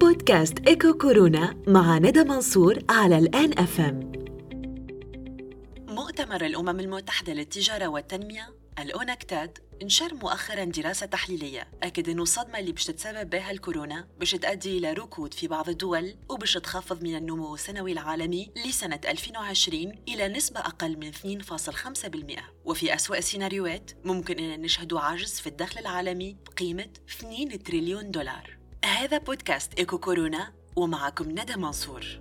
بودكاست إيكو كورونا مع ندى منصور على الآن أف ام مؤتمر الأمم المتحدة للتجارة والتنمية الأونكتاد نشر مؤخرا دراسة تحليلية أكد أنه الصدمة اللي بش تتسبب بها الكورونا بش تؤدي إلى ركود في بعض الدول وبش تخفض من النمو السنوي العالمي لسنة 2020 إلى نسبة أقل من 2.5% وفي أسوأ السيناريوهات ممكن أن نشهد عجز في الدخل العالمي بقيمة 2 تريليون دولار. هذا بودكاست إيكو كورونا ومعكم ندى منصور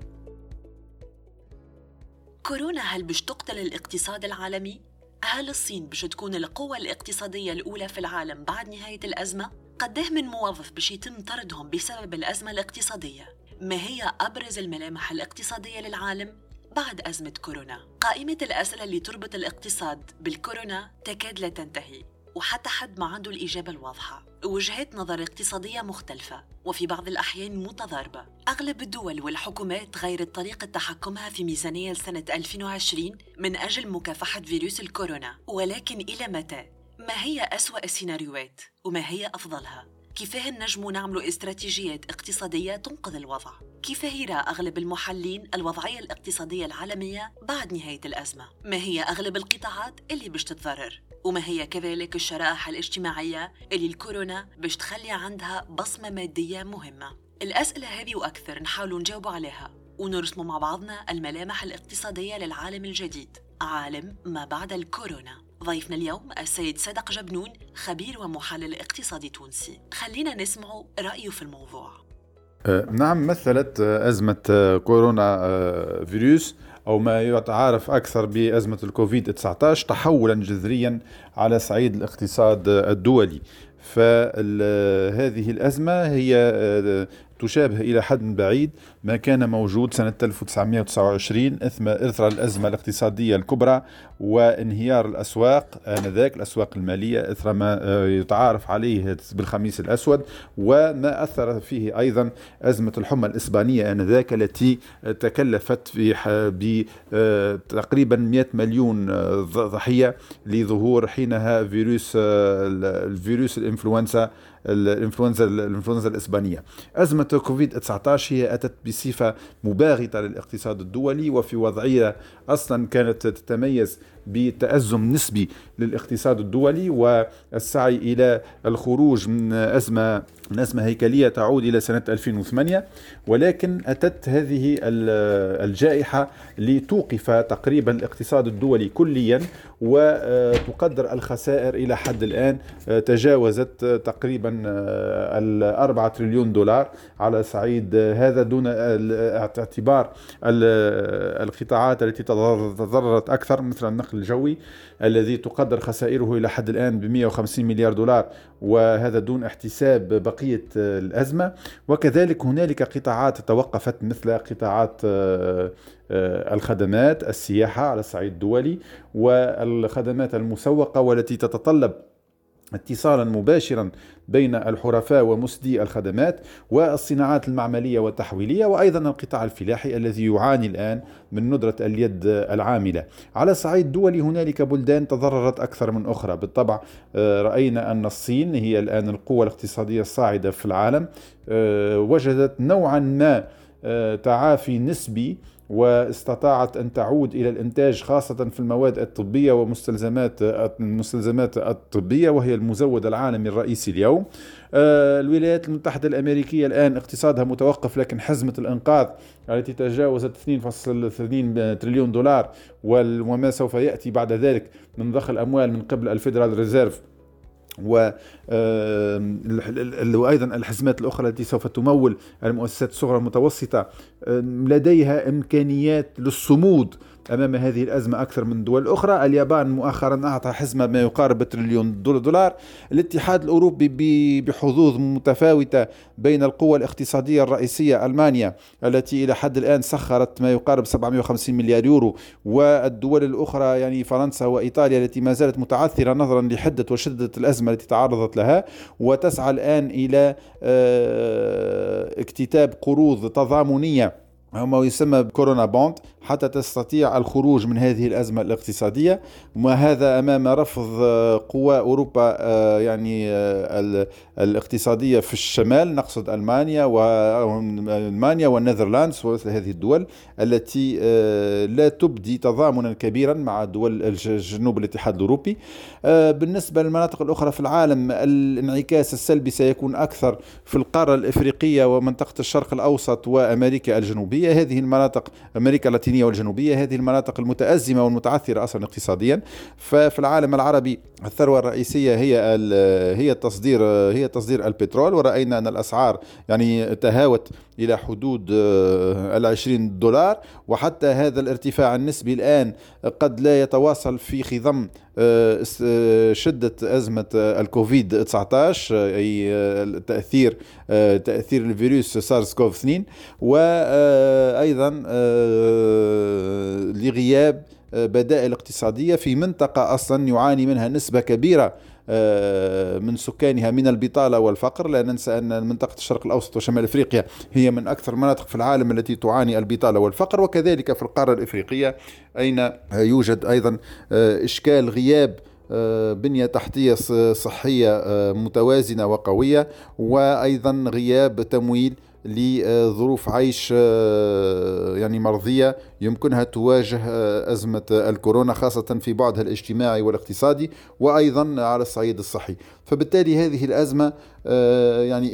كورونا هل بش تقتل الاقتصاد العالمي؟ هل الصين بش تكون القوة الاقتصادية الأولى في العالم بعد نهاية الأزمة؟ قديه من موظف بش يتم طردهم بسبب الأزمة الاقتصادية؟ ما هي أبرز الملامح الاقتصادية للعالم بعد أزمة كورونا؟ قائمة الأسئلة اللي تربط الاقتصاد بالكورونا تكاد لا تنتهي وحتى حد ما عنده الإجابة الواضحة وجهات نظر اقتصادية مختلفة وفي بعض الأحيان متضاربة أغلب الدول والحكومات غيرت طريقة تحكمها في ميزانية لسنة 2020 من أجل مكافحة فيروس الكورونا ولكن إلى متى؟ ما هي أسوأ السيناريوهات؟ وما هي أفضلها؟ كيفاه نجموا نعملوا استراتيجيات اقتصادية تنقذ الوضع؟ كيف يرى أغلب المحللين الوضعية الاقتصادية العالمية بعد نهاية الأزمة؟ ما هي أغلب القطاعات اللي باش تتضرر؟ وما هي كذلك الشرائح الاجتماعية اللي الكورونا باش تخلي عندها بصمة مادية مهمة الأسئلة هذه وأكثر نحاول نجاوب عليها ونرسم مع بعضنا الملامح الاقتصادية للعالم الجديد عالم ما بعد الكورونا ضيفنا اليوم السيد صدق جبنون خبير ومحلل اقتصادي تونسي خلينا نسمع رأيه في الموضوع. أه، نعم مثلت أزمة أه، كورونا أه، فيروس أو ما يتعارف أكثر بأزمة الكوفيد 19 تحولا جذريا على صعيد الاقتصاد الدولي. فهذه الأزمة هي تشابه إلى حد بعيد ما كان موجود سنة 1929 إثر الأزمة الاقتصادية الكبرى وانهيار الأسواق آنذاك الأسواق المالية إثر ما آه، يتعارف عليه بالخميس الأسود وما أثر فيه أيضا أزمة الحمى الإسبانية آنذاك التي تكلفت بتقريبا آه، 100 مليون آه، ضحية لظهور حينها فيروس الفيروس الإنفلونزا الانفلونزا الإنفلونزا الإسبانية. أزمة كوفيد 19 هي أتت بصفة مباغتة للاقتصاد الدولي وفي وضعية أصلا كانت تتميز بتأزم نسبي للاقتصاد الدولي والسعي إلى الخروج من أزمة من أزمة هيكلية تعود إلى سنة 2008 ولكن أتت هذه الجائحة لتوقف تقريبا الاقتصاد الدولي كليا وتقدر الخسائر إلى حد الآن. تجاوزت تقريبا الأربعة تريليون دولار على صعيد هذا دون اعتبار القطاعات التي تضررت أكثر مثل النقل الجوي الذي تقدر خسائره إلى حد الآن ب 150 مليار دولار وهذا دون احتساب بقية الأزمة. وكذلك هنالك قطاعات توقفت مثل قطاعات آه، آه، الخدمات السياحة على الصعيد الدولي والخدمات المسوقة والتي تتطلب اتصالا مباشرا بين الحرفاء ومسدي الخدمات والصناعات المعملية والتحويلية وأيضا القطاع الفلاحي الذي يعاني الآن من ندرة اليد العاملة. على الصعيد الدولي هنالك بلدان تضررت أكثر من أخرى. بالطبع آه، رأينا أن الصين هي الآن القوة الاقتصادية الصاعدة في العالم آه، وجدت نوعا ما آه، تعافي نسبي واستطاعت أن تعود إلى الإنتاج خاصة في المواد الطبية ومستلزمات المستلزمات الطبية وهي المزود العالمي الرئيسي اليوم. آه، الولايات المتحدة الأمريكية الآن اقتصادها متوقف لكن حزمة الإنقاذ التي تجاوزت 2.2 تريليون دولار وما سوف يأتي بعد ذلك من ضخ الأموال من قبل ال Federal Reserve وأيضا الحزمات الأخرى التي سوف تمول المؤسسات الصغرى المتوسطة لديها إمكانيات للصمود أمام هذه الأزمة أكثر من دول أخرى، اليابان مؤخرا أعطى حزمة ما يقارب تريليون دولار، الاتحاد الأوروبي بحظوظ متفاوتة بين القوى الاقتصادية الرئيسية ألمانيا التي إلى حد الآن سخرت ما يقارب 750 مليار يورو، والدول الأخرى يعني فرنسا وإيطاليا التي ما زالت متعثرة نظرا لحدة وشدة الأزمة التي تعرضت لها، وتسعى الآن إلى آه، اكتتاب قروض تضامنية ما يسمى كورونا بوند حتى تستطيع الخروج من هذه الأزمة الاقتصادية وهذا أمام رفض قوى أوروبا آه، يعني آه، الاقتصادية في الشمال نقصد ألمانيا وألمانيا والنذرلاندز ومثل هذه الدول التي آه، لا تبدي تضامنا كبيرا مع دول جنوب الاتحاد الأوروبي. بالنسبة للمناطق الأخرى في العالم الانعكاس السلبي سيكون أكثر في القارة الإفريقية ومنطقة الشرق الأوسط وأمريكا الجنوبية. هذه المناطق أمريكا اللاتينية والجنوبية هذه المناطق المتأزمة والمتعثرة أصلا اقتصاديا. ففي العالم العربي الثروة الرئيسية هي هي التصدير هي تصدير البترول. ورأينا أن الأسعار يعني تهاوت إلى حدود آه، العشرين دولار. وحتى هذا الارتفاع النسبي الآن قد لا يتواصل في خضم شدة أزمة الكوفيد 19 أي تأثير تأثير الفيروس سارس كوف 2 وأيضا لغياب بدائل اقتصادية في منطقة أصلا يعاني منها نسبة كبيرة آه، من سكانها من البطالة والفقر. لا ننسى أن منطقة الشرق الأوسط وشمال أفريقيا هي من أكثر المناطق في العالم التي تعاني البطالة والفقر وكذلك في القارة الإفريقية أين يوجد أيضا آه، إشكال غياب آه، بنية تحتية صحية متوازنة وقوية وأيضا غياب تمويل لظروف عيش آه، يعني مرضية يمكنها تواجه آه، أزمة الكورونا خاصة في بعدها الاجتماعي والاقتصادي وأيضا على الصعيد الصحي. فبالتالي هذه الأزمة آه، يعني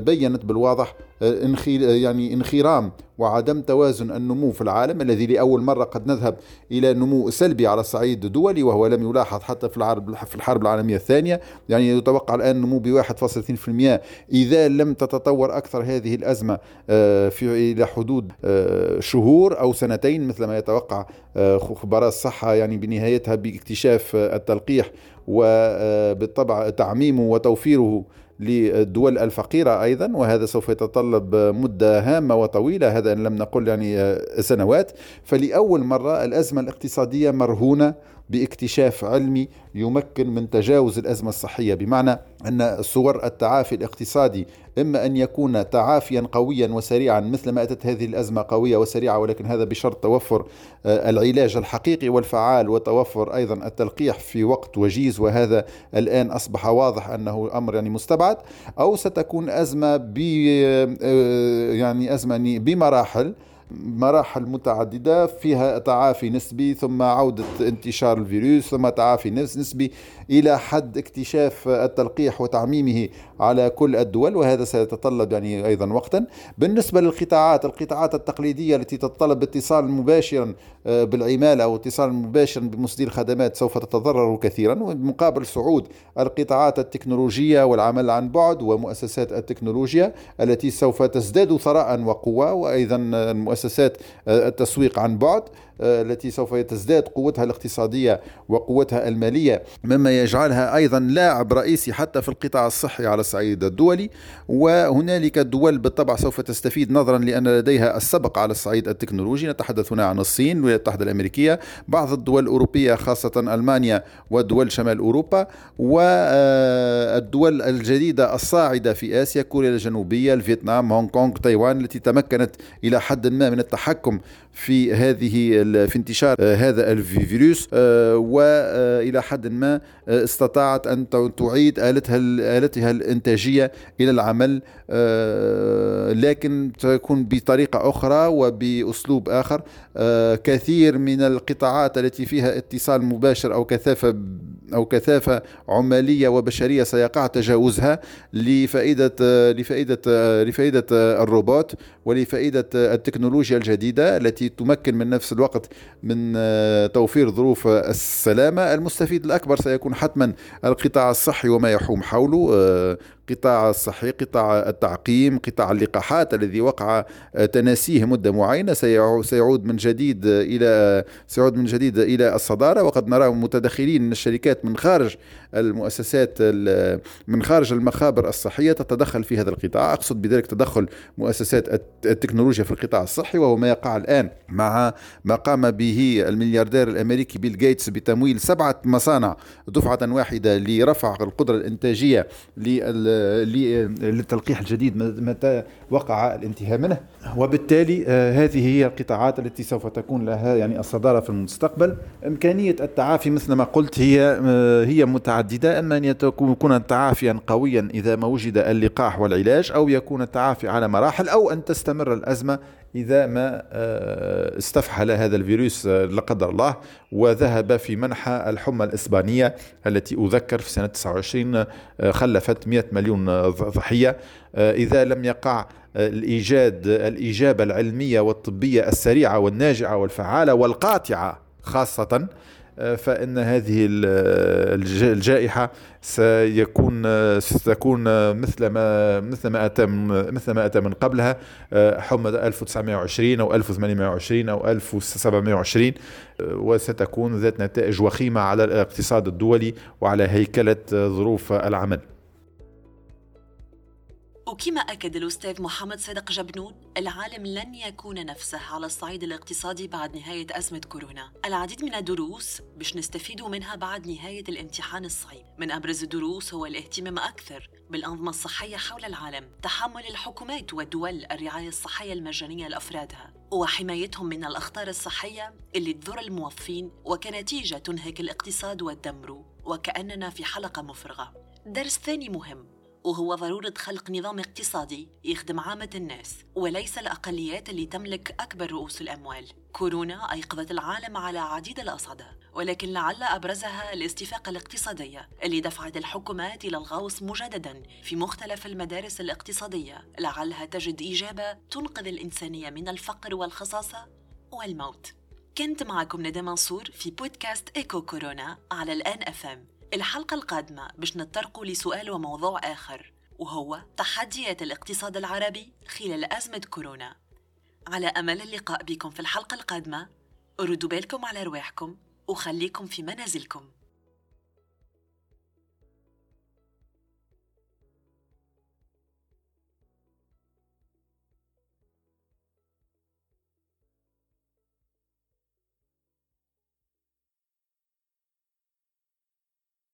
بينت بالواضح يعني انخرام وعدم توازن النمو في العالم الذي لأول مرة قد نذهب إلى نمو سلبي على الصعيد الدولي وهو لم يلاحظ حتى في الحرب في الحرب العالمية الثانية. يعني يتوقع الآن نمو ب 1.2% إذا لم تتطور أكثر هذه الأزمة آه، في إلى حدود آه، شهور أو سنتين مثل ما يتوقع آه، خبراء الصحة يعني بنهايتها باكتشاف التلقيح وبالطبع تعميمه وتوفيره للدول الفقيرة أيضا وهذا سوف يتطلب مدة هامة وطويلة هذا إن لم نقل يعني سنوات. فلأول مرة الأزمة الاقتصادية مرهونة باكتشاف علمي يمكن من تجاوز الأزمة الصحية. بمعنى أن صور التعافي الاقتصادي إما أن يكون تعافيا قويا وسريعا مثل ما أتت هذه الأزمة قوية وسريعة ولكن هذا بشرط توفر آه، العلاج الحقيقي والفعال وتوفر أيضا التلقيح في وقت وجيز. وهذا الآن أصبح واضح أنه أمر يعني مستبعد. أو ستكون أزمة ب آه، يعني يعني بمراحل مراحل متعددة فيها تعافي نسبي ثم عودة انتشار الفيروس ثم تعافي نسبي إلى حد اكتشاف التلقيح وتعميمه على كل الدول وهذا سيتطلب يعني أيضا وقتا. بالنسبة للقطاعات القطاعات التقليدية التي تتطلب اتصال مباشرا آه، بالعمالة أو اتصال مباشر بمصدر الخدمات سوف تتضرر كثيرا. ومقابل صعود القطاعات التكنولوجية والعمل عن بعد ومؤسسات التكنولوجيا التي سوف تزداد ثراء وقوة وأيضا مؤسسات آه، التسويق عن بعد آه، التي سوف تزداد قوتها الاقتصادية وقوتها المالية مما يجعلها أيضا لاعب رئيسي حتى في القطاع الصحي على الصعيد الدولي. وهنالك دول بالطبع سوف تستفيد نظرا لأن لديها السبق على الصعيد التكنولوجي. نتحدث هنا عن الصين والولايات المتحدة الأمريكية بعض الدول الأوروبية خاصة ألمانيا ودول شمال أوروبا والدول الجديدة الصاعدة في آسيا كوريا الجنوبية الفيتنام هونغ كونغ تايوان التي تمكنت إلى حد ما من التحكم في هذه في انتشار آه، هذا الفيروس آه، وإلى حد ما آه، استطاعت أن تعيد آلتها آلتها الإنتاجية إلى العمل لكن تكون بطريقة أخرى وبأسلوب آخر. كثير من القطاعات التي فيها اتصال مباشر أو كثافة أو كثافة عمالية وبشرية سيقع تجاوزها لفائدة لفائدة لفائدة الروبوت ولفائدة التكنولوجيا الجديدة التي تمكن من نفس الوقت من توفير ظروف السلامة. المستفيد الأكبر سيكون حتما القطاع الصحي وما يحوم حوله. قطاع الصحي قطاع التعقيم قطاع اللقاحات الذي وقع تناسيه مدة معينة سيعود من جديد إلى سيعود من جديد إلى الصدارة. وقد نرى متدخلين من الشركات من خارج المؤسسات من خارج المخابر الصحية تتدخل في هذا القطاع. أقصد بذلك تدخل مؤسسات التكنولوجيا في القطاع الصحي وهو ما يقع الآن مع ما قام به الملياردير الأمريكي بيل جيتس بتمويل سبعة مصانع دفعة واحدة لرفع القدرة الإنتاجية لل للتلقيح الجديد متى وقع الانتهاء منه. وبالتالي هذه هي القطاعات التي سوف تكون لها يعني الصدارة في المستقبل. إمكانية التعافي مثل ما قلت هي هي متعددة. أما أن يكون تعافيا قويا إذا ما وجد اللقاح والعلاج أو يكون التعافي على مراحل أو أن تستمر الأزمة إذا ما آه، استفحل هذا الفيروس آه، لا قدر الله وذهب في منحى الحمى الإسبانية التي أذكر في سنة 29 آه، خلفت 100 مليون ضحية. إذا لم يقع الإيجاد الإجابة العلمية والطبية السريعة والناجعة والفعالة والقاطعة خاصة فإن هذه الجائحة سيكون ستكون مثل ما مثل ما أتى مثل ما أتى من قبلها حمى 1920 أو 1820 أو 1720 وستكون ذات نتائج وخيمة على الاقتصاد الدولي وعلى هيكلة ظروف العمل. وكما أكد الأستاذ محمد صدق جبنون العالم لن يكون نفسه على الصعيد الاقتصادي بعد نهاية أزمة كورونا. العديد من الدروس باش نستفيدوا منها بعد نهاية الامتحان الصعيب من أبرز الدروس هو الاهتمام أكثر بالأنظمة الصحية حول العالم تحمل الحكومات والدول الرعاية الصحية المجانية لأفرادها وحمايتهم من الأخطار الصحية اللي تضر الموظفين وكنتيجة تنهك الاقتصاد وتدمره وكأننا في حلقة مفرغة. درس ثاني مهم. وهو ضرورة خلق نظام اقتصادي يخدم عامة الناس وليس الأقليات اللي تملك أكبر رؤوس الأموال. كورونا أيقظت العالم على عديد الأصعدة ولكن لعل أبرزها الاستفاقة الاقتصادية اللي دفعت الحكومات إلى الغوص مجددا في مختلف المدارس الاقتصادية. لعلها تجد إجابة تنقذ الإنسانية من الفقر والخصاصة والموت. كنت معكم ندى منصور في بودكاست إيكو كورونا على الآن أفهم الحلقة القادمة باش نتطرقوا لسؤال وموضوع آخر وهو تحديات الاقتصاد العربي خلال أزمة كورونا. على أمل اللقاء بكم في الحلقة القادمة ردوا بالكم على رواحكم وخليكم في منازلكم.